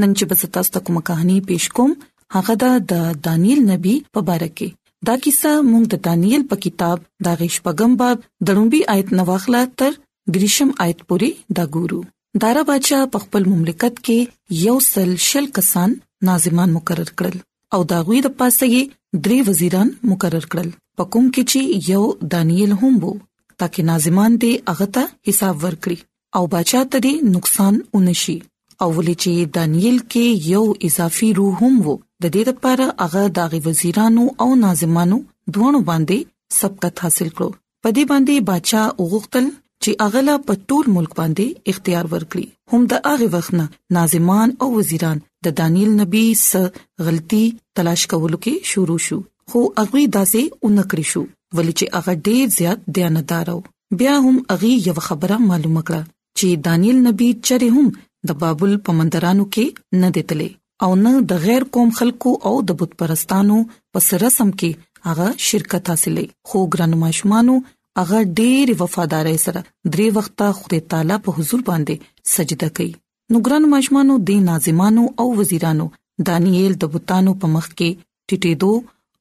نن چې بس تاسو ته کومه کہانی پېښ کوم هغه دا د دانیل نبی په باره کې دا کیسه موږ د دانیل په کتاب دا غیش پغم باب دړومبي آیت نواخلا تر دریشم آیت پوری دا ګورو دارا بچا په خپل مملکت کې یو سل شل کسان ناظمان مقرر کړل او دا غوی د پاسه یې درې وزیران مقرر کړل په کوم کې چې یو دانیل هم وو ترڅو ناظمان دې هغه ته حساب ورکړي او بچا ته دې نقصان ونشي او ولې چې دانیل کې یو اضافي روح هم وو د دې لپاره هغه داغي وزیرانو او ناظمانو دوه باندې سبقت حاصل کړو په دې باندې بچا وغوښتل چې اغلا په ټول ملک باندې اختیار ورکړي هم د هغه وخت نه ناظمان او وزیران د دانیل نبی سره غلطي تلاش کولو کې شروع شو خو هغه داسې اونکړي شو ولې چې هغه ډېر زیات دیانتدار او بیا هم هغوی یوه خبره معلومه کړه چې دانیل نبی چرې هم د بابل په مندرانو کې نه دی تللی او نه د غیر قوم خلکو او د بت پرستانو په سره سم کې هغه شرکت حاصلې خو ګرانو ماشومانو هغه ډېر وفادارۍ سره درې وخته خدای تعالی په حضور باندې سجده کوي نو ګرانو ماشومانو د ناظمانو او وزیرانو دانیل د بوتانو په مخ کې ټټېدو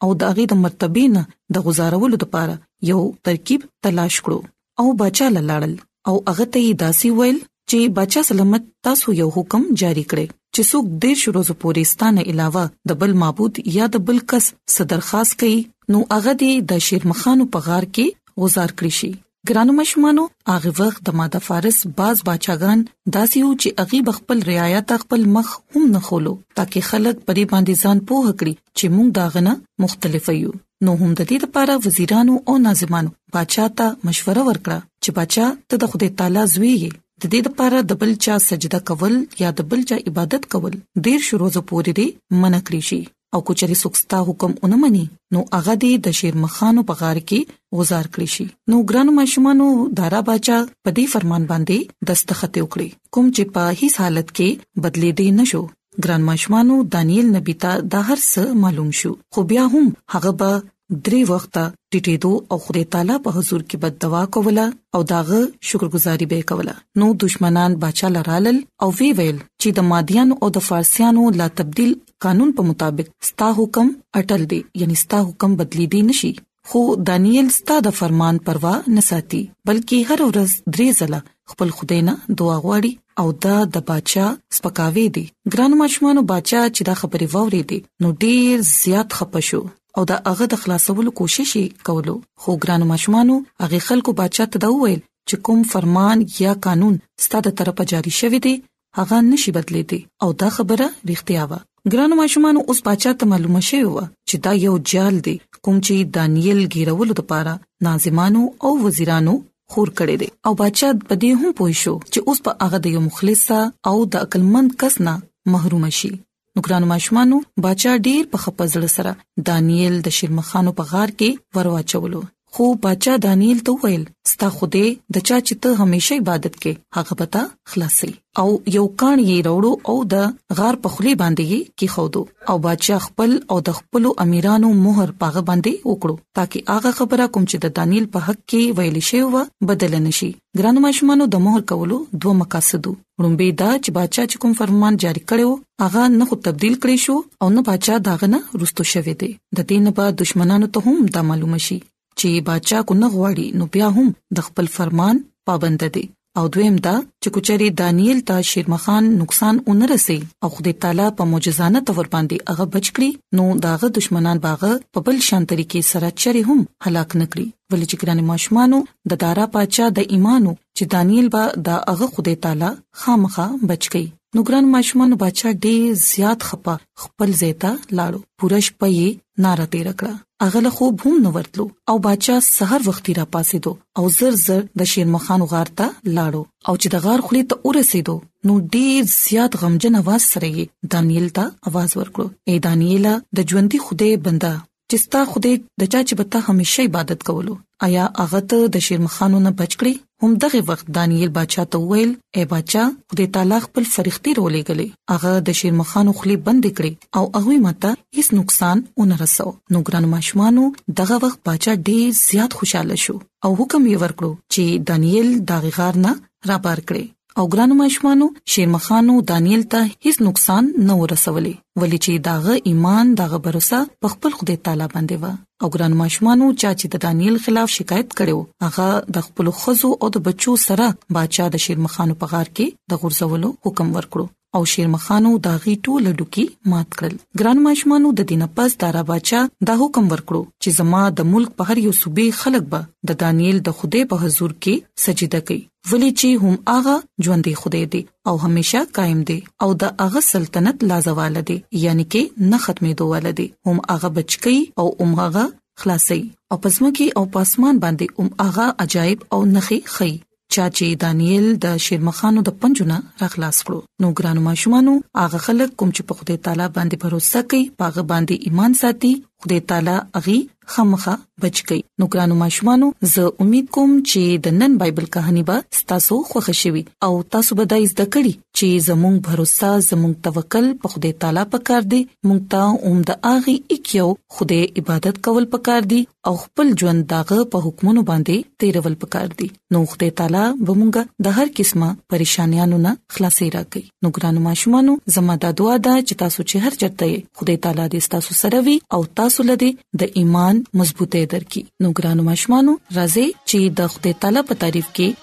او د هغه د مرتبه نه د گزارولو لپاره یو ترکیب تلاش کړو او بچا لاړل او هغه ته یې داسي ویل چې بچا سلامت تاسو یو حکم جاری کړئ چې څوک د شروزو پورې ستانه علاوه د بل معبود یا د بل کس صدر خاص کړي نو هغه دې د شیرمخانو په غار کې گزار کړی شي ګرانو مشمانو هغه وخت د ماده فارس باز بچاغان داسې وو چې اغي بخپل رعایت خپل مخ هم نه خولو ترڅو خلک پرې باندې ځان پوه کړي چې موږ دا غنه مختلف یو نو هم د دې لپاره وزیرانو او ناظمانو بچا ته مشوره ورکړه چې بچا ته د خدای تعالی زوی یې د دې لپاره د بل چا سجده کول یا د بل چا عبادت کول ډیر شروع زو پورې دی منکري شي او که چېرې څوک ستا حکم ونه مني نو هغه دې د شیرمخانو په غار کې غزار کړی شي نو ګرانو ماشومانو دارا باچا په دې فرمان باندې دستخط وکړي کوم چې په هیڅ حالت کې بدلې دی نشو ګران ماشومانو دانیل نبی ته دا هر څه معلوم شو خو بیا هم هغه به درې وخته ټټېدو او خدای تعالی په حضور کې بد دعا کوله او داغه شکرګزاري به کوله نو دشمنان بچا لرالل او وی ویل چې د مادیانو او د فارسیانو لا تبديل قانون په مطابق ستا حکم اٹل دی یعنی ستا حکم بدلی دی نشي خو دانیل ستا د فرمان پروا نه ساتي بلکې هر ورځ درې ځله خپل خدای نه دعا غواړي او دا د بچا سپکاوي دي ګران ماشومان بچا چې دا خبره ووري دي نو ډیر زیات خپه شو او دا هغه د خلاصولو کوشش یې کولو خو ګران ماشومانو هغه خلکو بچا ته دا وویل چې کوم فرمان یا قانون ستاسو طرفه جاری شوی دی هغه نشي بدلیدي او دا خبره رښتیا وه ګرانو ماشومان اوس پاچا ته معلومه شوی و چې دا یو جال دی کوم چې دانیل ګیرولو لپاره ناظمانو او وزیرانو خور کړي دي او بچا په دې هم پوه شو چې اوس په هغه د یو مخلص او د عقلمند کس نه محروم شي نو ګرانو ماشومانو بچا ډیر په خپزړ سره دانیل د شرمخانو په غار کې ورواچولو خو بچا دانیل ته ویل ستا خوده د چا چې ته همیشه عبادت کې هغه پتا خلاصي او یو کان یې وروړو او د غار په خلی باندې یې کې خودو او بچا خپل او د خپل امیرانو مہر پاغه باندې وکړو ترڅو هغه خبره کوم چې د دانیل په حق کې ویل شوی و بدل نشي ګرانو ماشومانو د مہر کولو دوه مقاصدو لومبي دا چې بادشاہ چې کوم فرمان جاری کړو هغه نه خو تبديل کړی شو او نه بادشاہ داغه نه رستو شوه دی د دې نه بعد دشمنانو ته هم دا معلوم شي چې بادشاہ کو نه غواړي نو بیا هم د خپل فرمان پابند دی او دویم دا چې کوچري دانیل ته شیرمخان نقصان اونرسي او خدای تعالی په معجزانه تور باندې هغه بچکړي نو داغه دشمنان باغه په بل شان طریقې سره چره هم هلاک نکړي ولې چې ګرانه ماشمانو د دارا پاچا د ایمانو چې دانیل به دا هغه خدای تعالی خامخا بچ کړي نو ګران ماشومان بچا ډېر زیات خپه خپل زیتا لاړو پورش په یې ناره تیر کړه هغه له خوب هم نو ورتلو او بچا سحر وختي را پاسې دو او زر زر د شیرمخان غار ته لاړو او چې د غار خلی ته ورسېدو نو ډېر زیات غمجن आवाज سره یې دانیل ته आवाज ورکړو اے دانیل د ژوندۍ خدای بندا چې ستا خدای د چا چې بته همیشه عبادت کولو آیا هغه ته د شیرمخانو نه بچ کړي هم دغه وخت دانیل بادشاہ ته ویل اے بادشاہ خدای تعالی خپل فرښتې رولې غلې هغه د شیرمخانو خلی بند کړي او هغه ماته هیڅ نقصان ونه رسو نو ګران ماشومانو دغه وخت بادشاہ ډیر زیات خوشاله شو او حکم یې ورکړو چې دانیل دغه غار نه را بار کړي او ګرانو ماشومانو شیرمخانو دانیل ته هیڅ نقصان نه ورسولې ولې چې داغه ایمان داغه باور په خپل خدای تعالی باندې و او ګرانو ماشومانو چا چې د دانیل خلاف شکایت کړو هغه د خپل خزو او د بچو سره بچا د شیرمخانو په غار کې د غورځولو حکم ورکړو او شیرمخانو دا غي ټول ډوکی مات کړل ګران ماشمانو د دینه پس دارا بچا دا حکم ورکړو چې زما د ملک په هر یو صوبې خلک به د دانیل د خوده په حضور کې سجده کوي ولې چې هم هغه ژوندې خوده دی او همیشه قائم دی او د هغه سلطنت لا زوال دی یعنی کې نه ختمې دوه لدی هم هغه بچکی او هم هغه خلاصي او پزمکی او پاسمان باندې هم هغه عجایب او نخي خي چا چې دانیل د دا شیرمخانو د پنجونه راخلاص کړو نو ګرانو ماشومانو هغه خلک کوم چې په خدای تعالی باندې باور کوي پاغه باندې ایمان ساتي خدای تعالی اغي خامخه بچ کی نو ګرانو ماشومانو زه امید کوم چې د نن بایبل کہانی به تاسو خوښ شي او تاسو به د زده کړې چې زموږ باور زموږ توکل په خدای تعالی پکار دی مونږ ته اوم د اغي اکیو خدای عبادت کول پکار دی او خپل ژوند داغه په حکمونو باندې تیرول پکار دي نو خدای تعالی به مونږه د هر قسمه پریشانانو نه خلاصي راکړي نو ګرانو ماشومانو زموږ د دعا ده چې تاسو چې هر چرته خدای تعالی دې تاسو سره وي او تاسو لدی د ایمان مضبوطه درکې نو ګرانو ماشومانو راځي چې د خدای تعالی په تعریف کې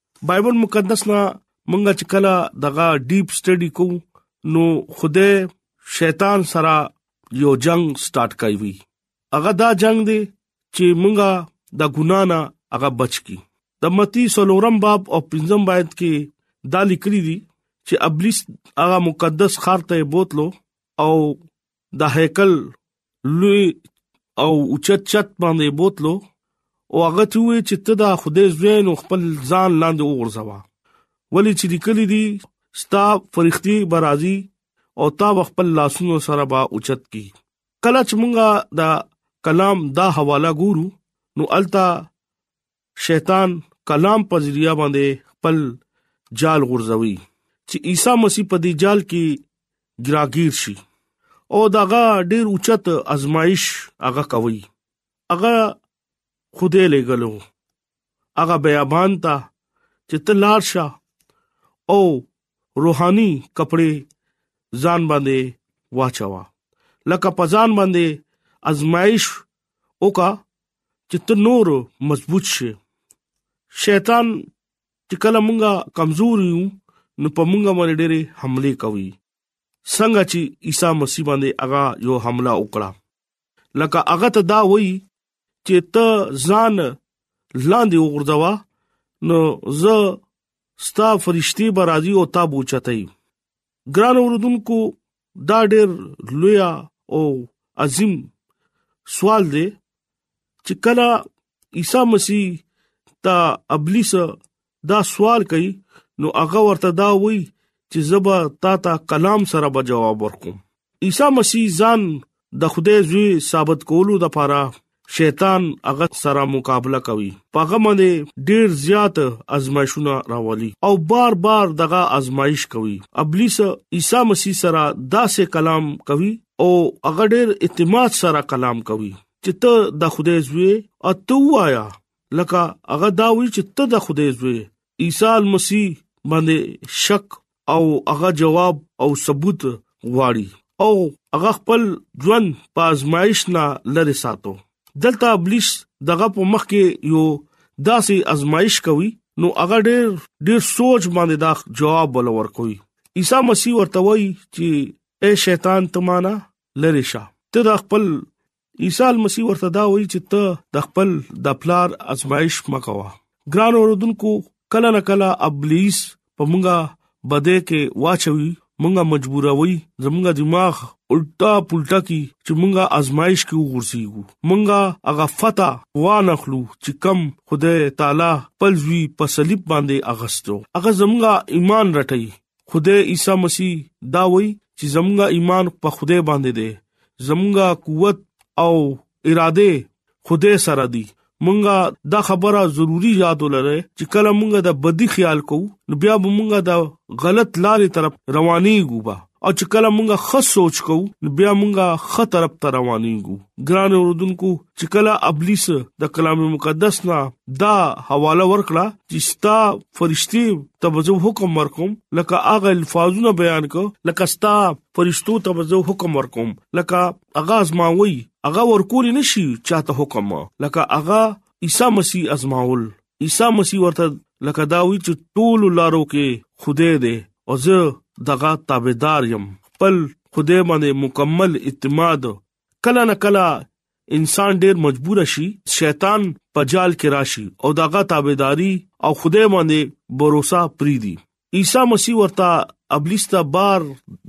بایبل مقدس نه مونږه چې کله دغه ډیپ سټډي کو نو خوده شیطان سره یو جنگ سٹارټ کوي هغه دا جنگ دی چې مونږه د ګنا نه هغه بچ کی د متی سلورم باب او پنځم آیت کې دا لیکلي دي چې ابلیس هغه مقدس خار ته بوتلو او د هیکل لوی او اوچت چت باندې بوتلو او هغه ته وی چې ته د خدای زوی نو خپل ځان لاندې وغورځوا ولی چې لیکلي دي ستا فرښتي برازي او تا خپل لاسونو سره با اوچت کی کله چې مونږه د کلام دا حواله ګورو نو التا شیطان کلام په ذریعہ باندې خپل جال غورځوي چې عیسی مسیح په دې جال کې ګراګیر شي او داغه ډیر اوچت ازمایش هغه کوي هغه خوده لګلو هغه بیابان ته چې تلار شه او روحاني کپڑے ځان باندې واچوا لکه پزان باندې ازمایش وکا چې ته نور مضبوط شې شیطان چې کله مونږه کمزور یو نو په مونږه باندې ډېری حمله کوي څنګه چې عیسی مسیح باندې هغه یو حمله وکړه لکه هغه ته دا وایي چې ته ځان لاندې وګرځوا نو زه ستا فرشتي برازي او تا بوچتای ګران اوردونکو دا ډېر لوی او عظیم سوال دی چې کله عیسی مسیح ته ابلیس دا سوال کوي نو هغه ورته دا وایي چې زبا تا ته کلام سره به جواب ورکوم عیسی مسیح ځان د خدای زوی ثابت کولو د پاره شیطان هغه سره مقابله کوي پاغه باندې ډیر زیات ازمایښونه راولي او بار بار دغه ازمایش کوي ابلیس عیسی مسیح سره داسې کلام کوي او هغه ډیر اعتماد سره کلام کوي چې ته د خدای زوی او ته وایا لکه هغه دا وی چې ته د خدای زوی عیسی مسیح باندې شک او هغه جواب او ثبوت غواړي او هغه خپل ژوند په ازمایښت نه لری ساتو دلته ابلیس دغه په مخ کې یو داسې ازمایښت کوي نو هغه ډېر ډېر سوچ باندې دا جواب ولور کوي عیسی مسیح ورته وایي چې اے شیطان تمانا لری شه ته د خپل عیسی مسیح ورته دا وایي چې ته د خپل د پلار ازمایش مکوا ګران اوردونکو کله نه کله ابلیس په مونږه بده کې واچوي مونږه مجبوروي زمونږه دماغ الټا پلټا کی چې مونږه ازمایش کې وغورځيو مونږه هغه فتا وانه خلو چې کم خدای تعالی پلوي په صلیب باندې اغستو هغه زمونږه ایمان رټي خدای عیسی مسیح دا وایي چې زمونږه ایمان په خدای باندې دی زمونږه قوت او اراده خدای سره دی مونږه دا خبره ضروری یاد ولره چې کله مونږه د بدی خیال کوو نو بیا به مونږه د غلط لارې طرف رواني ګوبا او چې کله مونږه خص سوچ کوو نو بیا مونږه خه طرف ته رواني ګو ګران اوردونکو چې کله ابلیس د کلام مقدس نه دا حواله ورکړه چې ستا فرشتي تبزو حکم ورکوم لکه اغه الفاظونه بیان کو لکه ستا فرشتو تبزو حکم ورکوم لکه اغه ازماوي اغه ورکول نشي چاته حکم لکه اغه عیسی مسیح ازماول عیسی مسیح ورته لکه دا وی چې ټول لارو کې خوده دې او زه دغه تابعدار يم خپل خوده باندې مکمل اعتماد کله نه کله انسان ډیر مجبور شي شیطان په جال کې راشي او داغه تابعداري او خدای باندې باور پری دي عیسی مسیح ورته ابلیس ته بار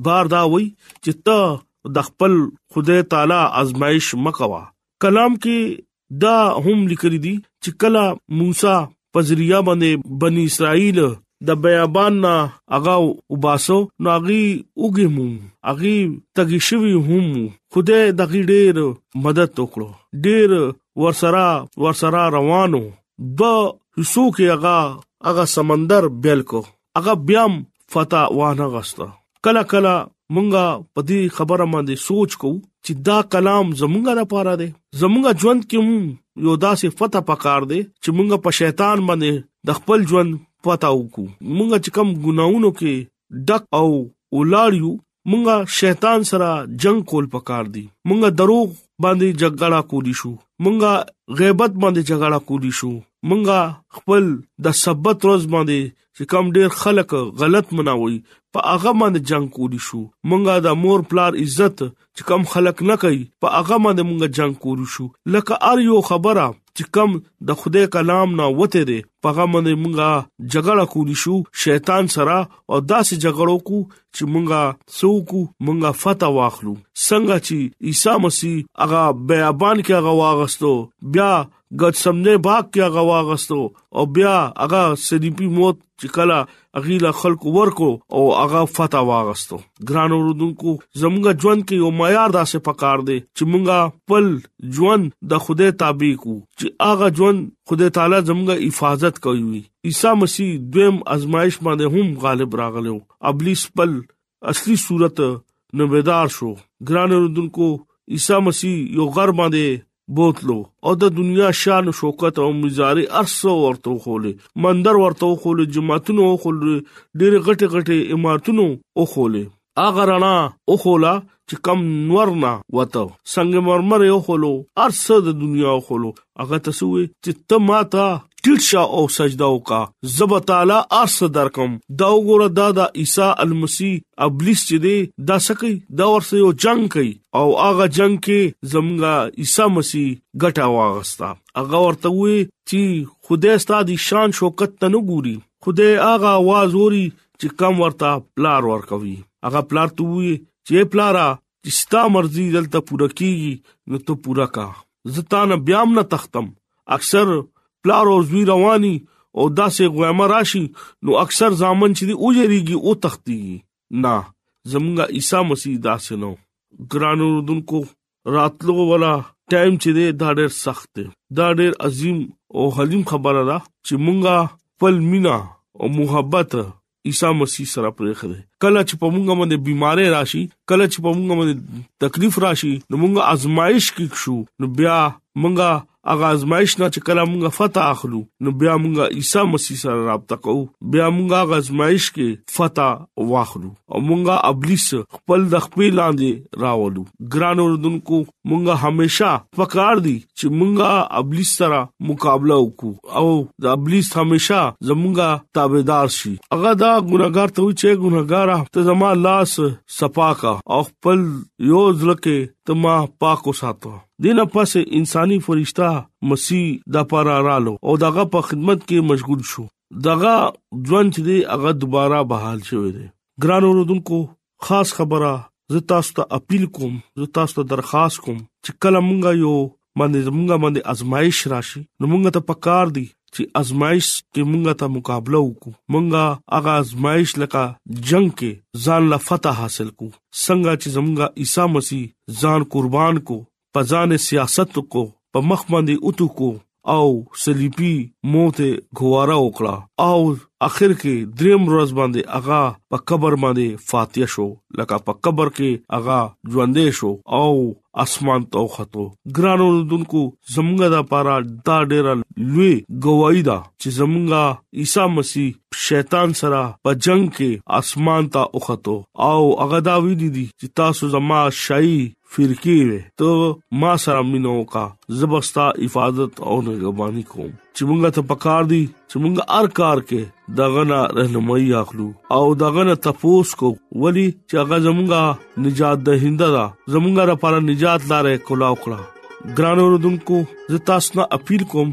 بار دا وای چې ته د خپل خدای تعالی آزمائش مکوا کلام کې دا هم لیکل دي چې کله موسی په ذریعہ باندې بنی اسرائیل د بیابان نه هغه وباسو نو هغه اوګه مو هغه تګی شوی هم خدای د غډیر مدد وکړو ډیر ورسره ورسره روانو د حصو کې هغه هغه سمندر بیل کو هغه بیا هم فتا وانه غسته کله کله مونږه په دې خبره باندې سوچ کو چې دا کلام زمونږه لپاره دی زمونږه ژوند کې هم یو داسې فتا پکار دی چې مونږه په شیطان باندې د خپل ژوند فتا وکړو مونږه چې کم ګناونو کې ډک او ولاړیو مونږه شیطان سره جنگ کول پکار دي مونږه دروغ باندې جګړه کولی شو مونږه غیبت باندې جګړه کولی شو مونږه خپل د سبت روز باندې چې کم ډیر خلک غلط مناوي په هغه باندې جنگ کولی شو مونږه د مور پلار عزت چې کم خلک نه کوي په هغه باندې مونږه جنگ کولی شو لکه ار یو خبره چې کم د خدای کلام نه وته دي په هغه باندې مونږه جګړه کولی شو شیطان سره او داسې جګړو کو چې مونږه سوکو مونږه فتح واخلو څنګه چې عیسی مسیح هغه بیابان کې هغه واغستو بیا ګډ سمنه باغ کې هغه واغستو او بیا هغه صلیبي موت چې کله اغي له خلکو ورکو او هغه فتح واغستو ګران اوردونکو زموږ ژوند کې یو معیار داسې پکار دی چې موږ خپل ژوند د خوده تابع کو چې هغه ژوند خوده تعالی زموږ حفاظت کوي عیسی مسیح دویم ازمایش باندې هم غالب راغلو ابلیس خپل اصلي صورت نه بیدار شو ګران رودونکو عیسی مسیح یو غر باندې بوتلو او د دنیا شان او شوکت او مزاري ارسو ورته خولې مندر ورته خولې جماعتونو خولې ډېر غټه غټه عمارتونو او خولې اغه رڼا او خولا چې کم نور نه وته څنګه مرمر یو خلو ارسه د دنیا خلو هغه ته سوې چې ته ما ته ټیټ شه او سجده وکا زب تعالی اس درکم دا وګوره دا د عیسی المسی ابلیس چې دی دا سکی دا ورسه یو جنگ کوي او هغه جنگ کې زمغه عیسی مسی ګټه واغستا هغه ورته وی چې خدای ستاسو د شان شوکت تنو ګوري خدای هغه आवाज اوري چې کم ورته پلار ورکوي هغه پلار ته وی چې پلارا چې ستا مرزي دلته پوره کیږي نو ته پوره کا زتانه بیا هم نه تختم اکثر پلار او زوی رواني او داسې غوامه راشي نو اکثر ځامن چې دی او یریږي او تختی نه زمونږه عیسی مسیح داسې نو ګران اوردونکو راتلو ولا ټایم چې دی دا ډېر سخت دی دا ډېر عظیم او حلیم خبره ده چې مونږه خپل مینا او محبت عیسی مسیح سره پرې خره کله چې په موږ باندې بيمارې راشي کله چې په موږ باندې تکلیف راشي نو موږ آزمائش کې شو نو بیا موږ اغه آزمائش نه چې کله موږ فتح اخلو نو بیا موږ عیسی مسیح سره رابطه کوو بیا موږ اغه آزمائش کې فتح واخلو او موږ ابلیس خپل د خپل لاندې راولو ګران اوردونکو مونږه همیشه پکار دي چې مونږه ابلیس سره مقابله وکړو او د ابلیس همیشه زمونږه تابعدار شي هغه دا ګناګار ته چې ګناګار ته زما لاس صفاکا او خپل یو ځلکه تما پاک وساتو دینه پس انساني فرشتہ مسیح د پاره رالو او دغه په خدمت کې مشغول شو دغه ژوند چې هغه دوباره بحال شوی دی ګران اوردونکو خاص خبره زه تاسو ته اپیل کوم زه تاسو ته درخواست کوم چې کله مونږ یو باندې زمونږ باندې ازمایش راشي نو مونږ ته پکار دي چې ازمایش کې مونږ ته مقابله وکړو مونږ هغه ازمایش لکه جنگ کې ځان لا فتح حاصل کو څنګه چې زمونږ عیسی مسیح ځان قربان کو په ځان سیاست کو په مخ باندې اوتو کو او سلیپی موت غواره وکړه او اخر کې دریم ورځ باندې اغا په قبر باندې فاتح شو لکه په قبر کې اغا ژوندې شو او اسمان ته وختو ګرانو دونکو زمونږ د پاره دا ډېر لوی گواہی ده چې زمونږ عیسی مسیح شیطان سره په جنگ کې اسمان ته وختو او هغه دا وی دي چې تاسو زما شای فرقی وې ته ما سره مينو کا زبستا حفاظت او نگہبانی کوم چې مونږه ته پکار دي چې مونږه ار کار کې دغه نه رهنمایي اخلو او دغه نه تفوس کو ولی چې هغه زمونږه نجات دهنده دا زمونږه لپاره نجات لارې کولا وکړه ګران اوردونکو زه تاسو نه اپیل کوم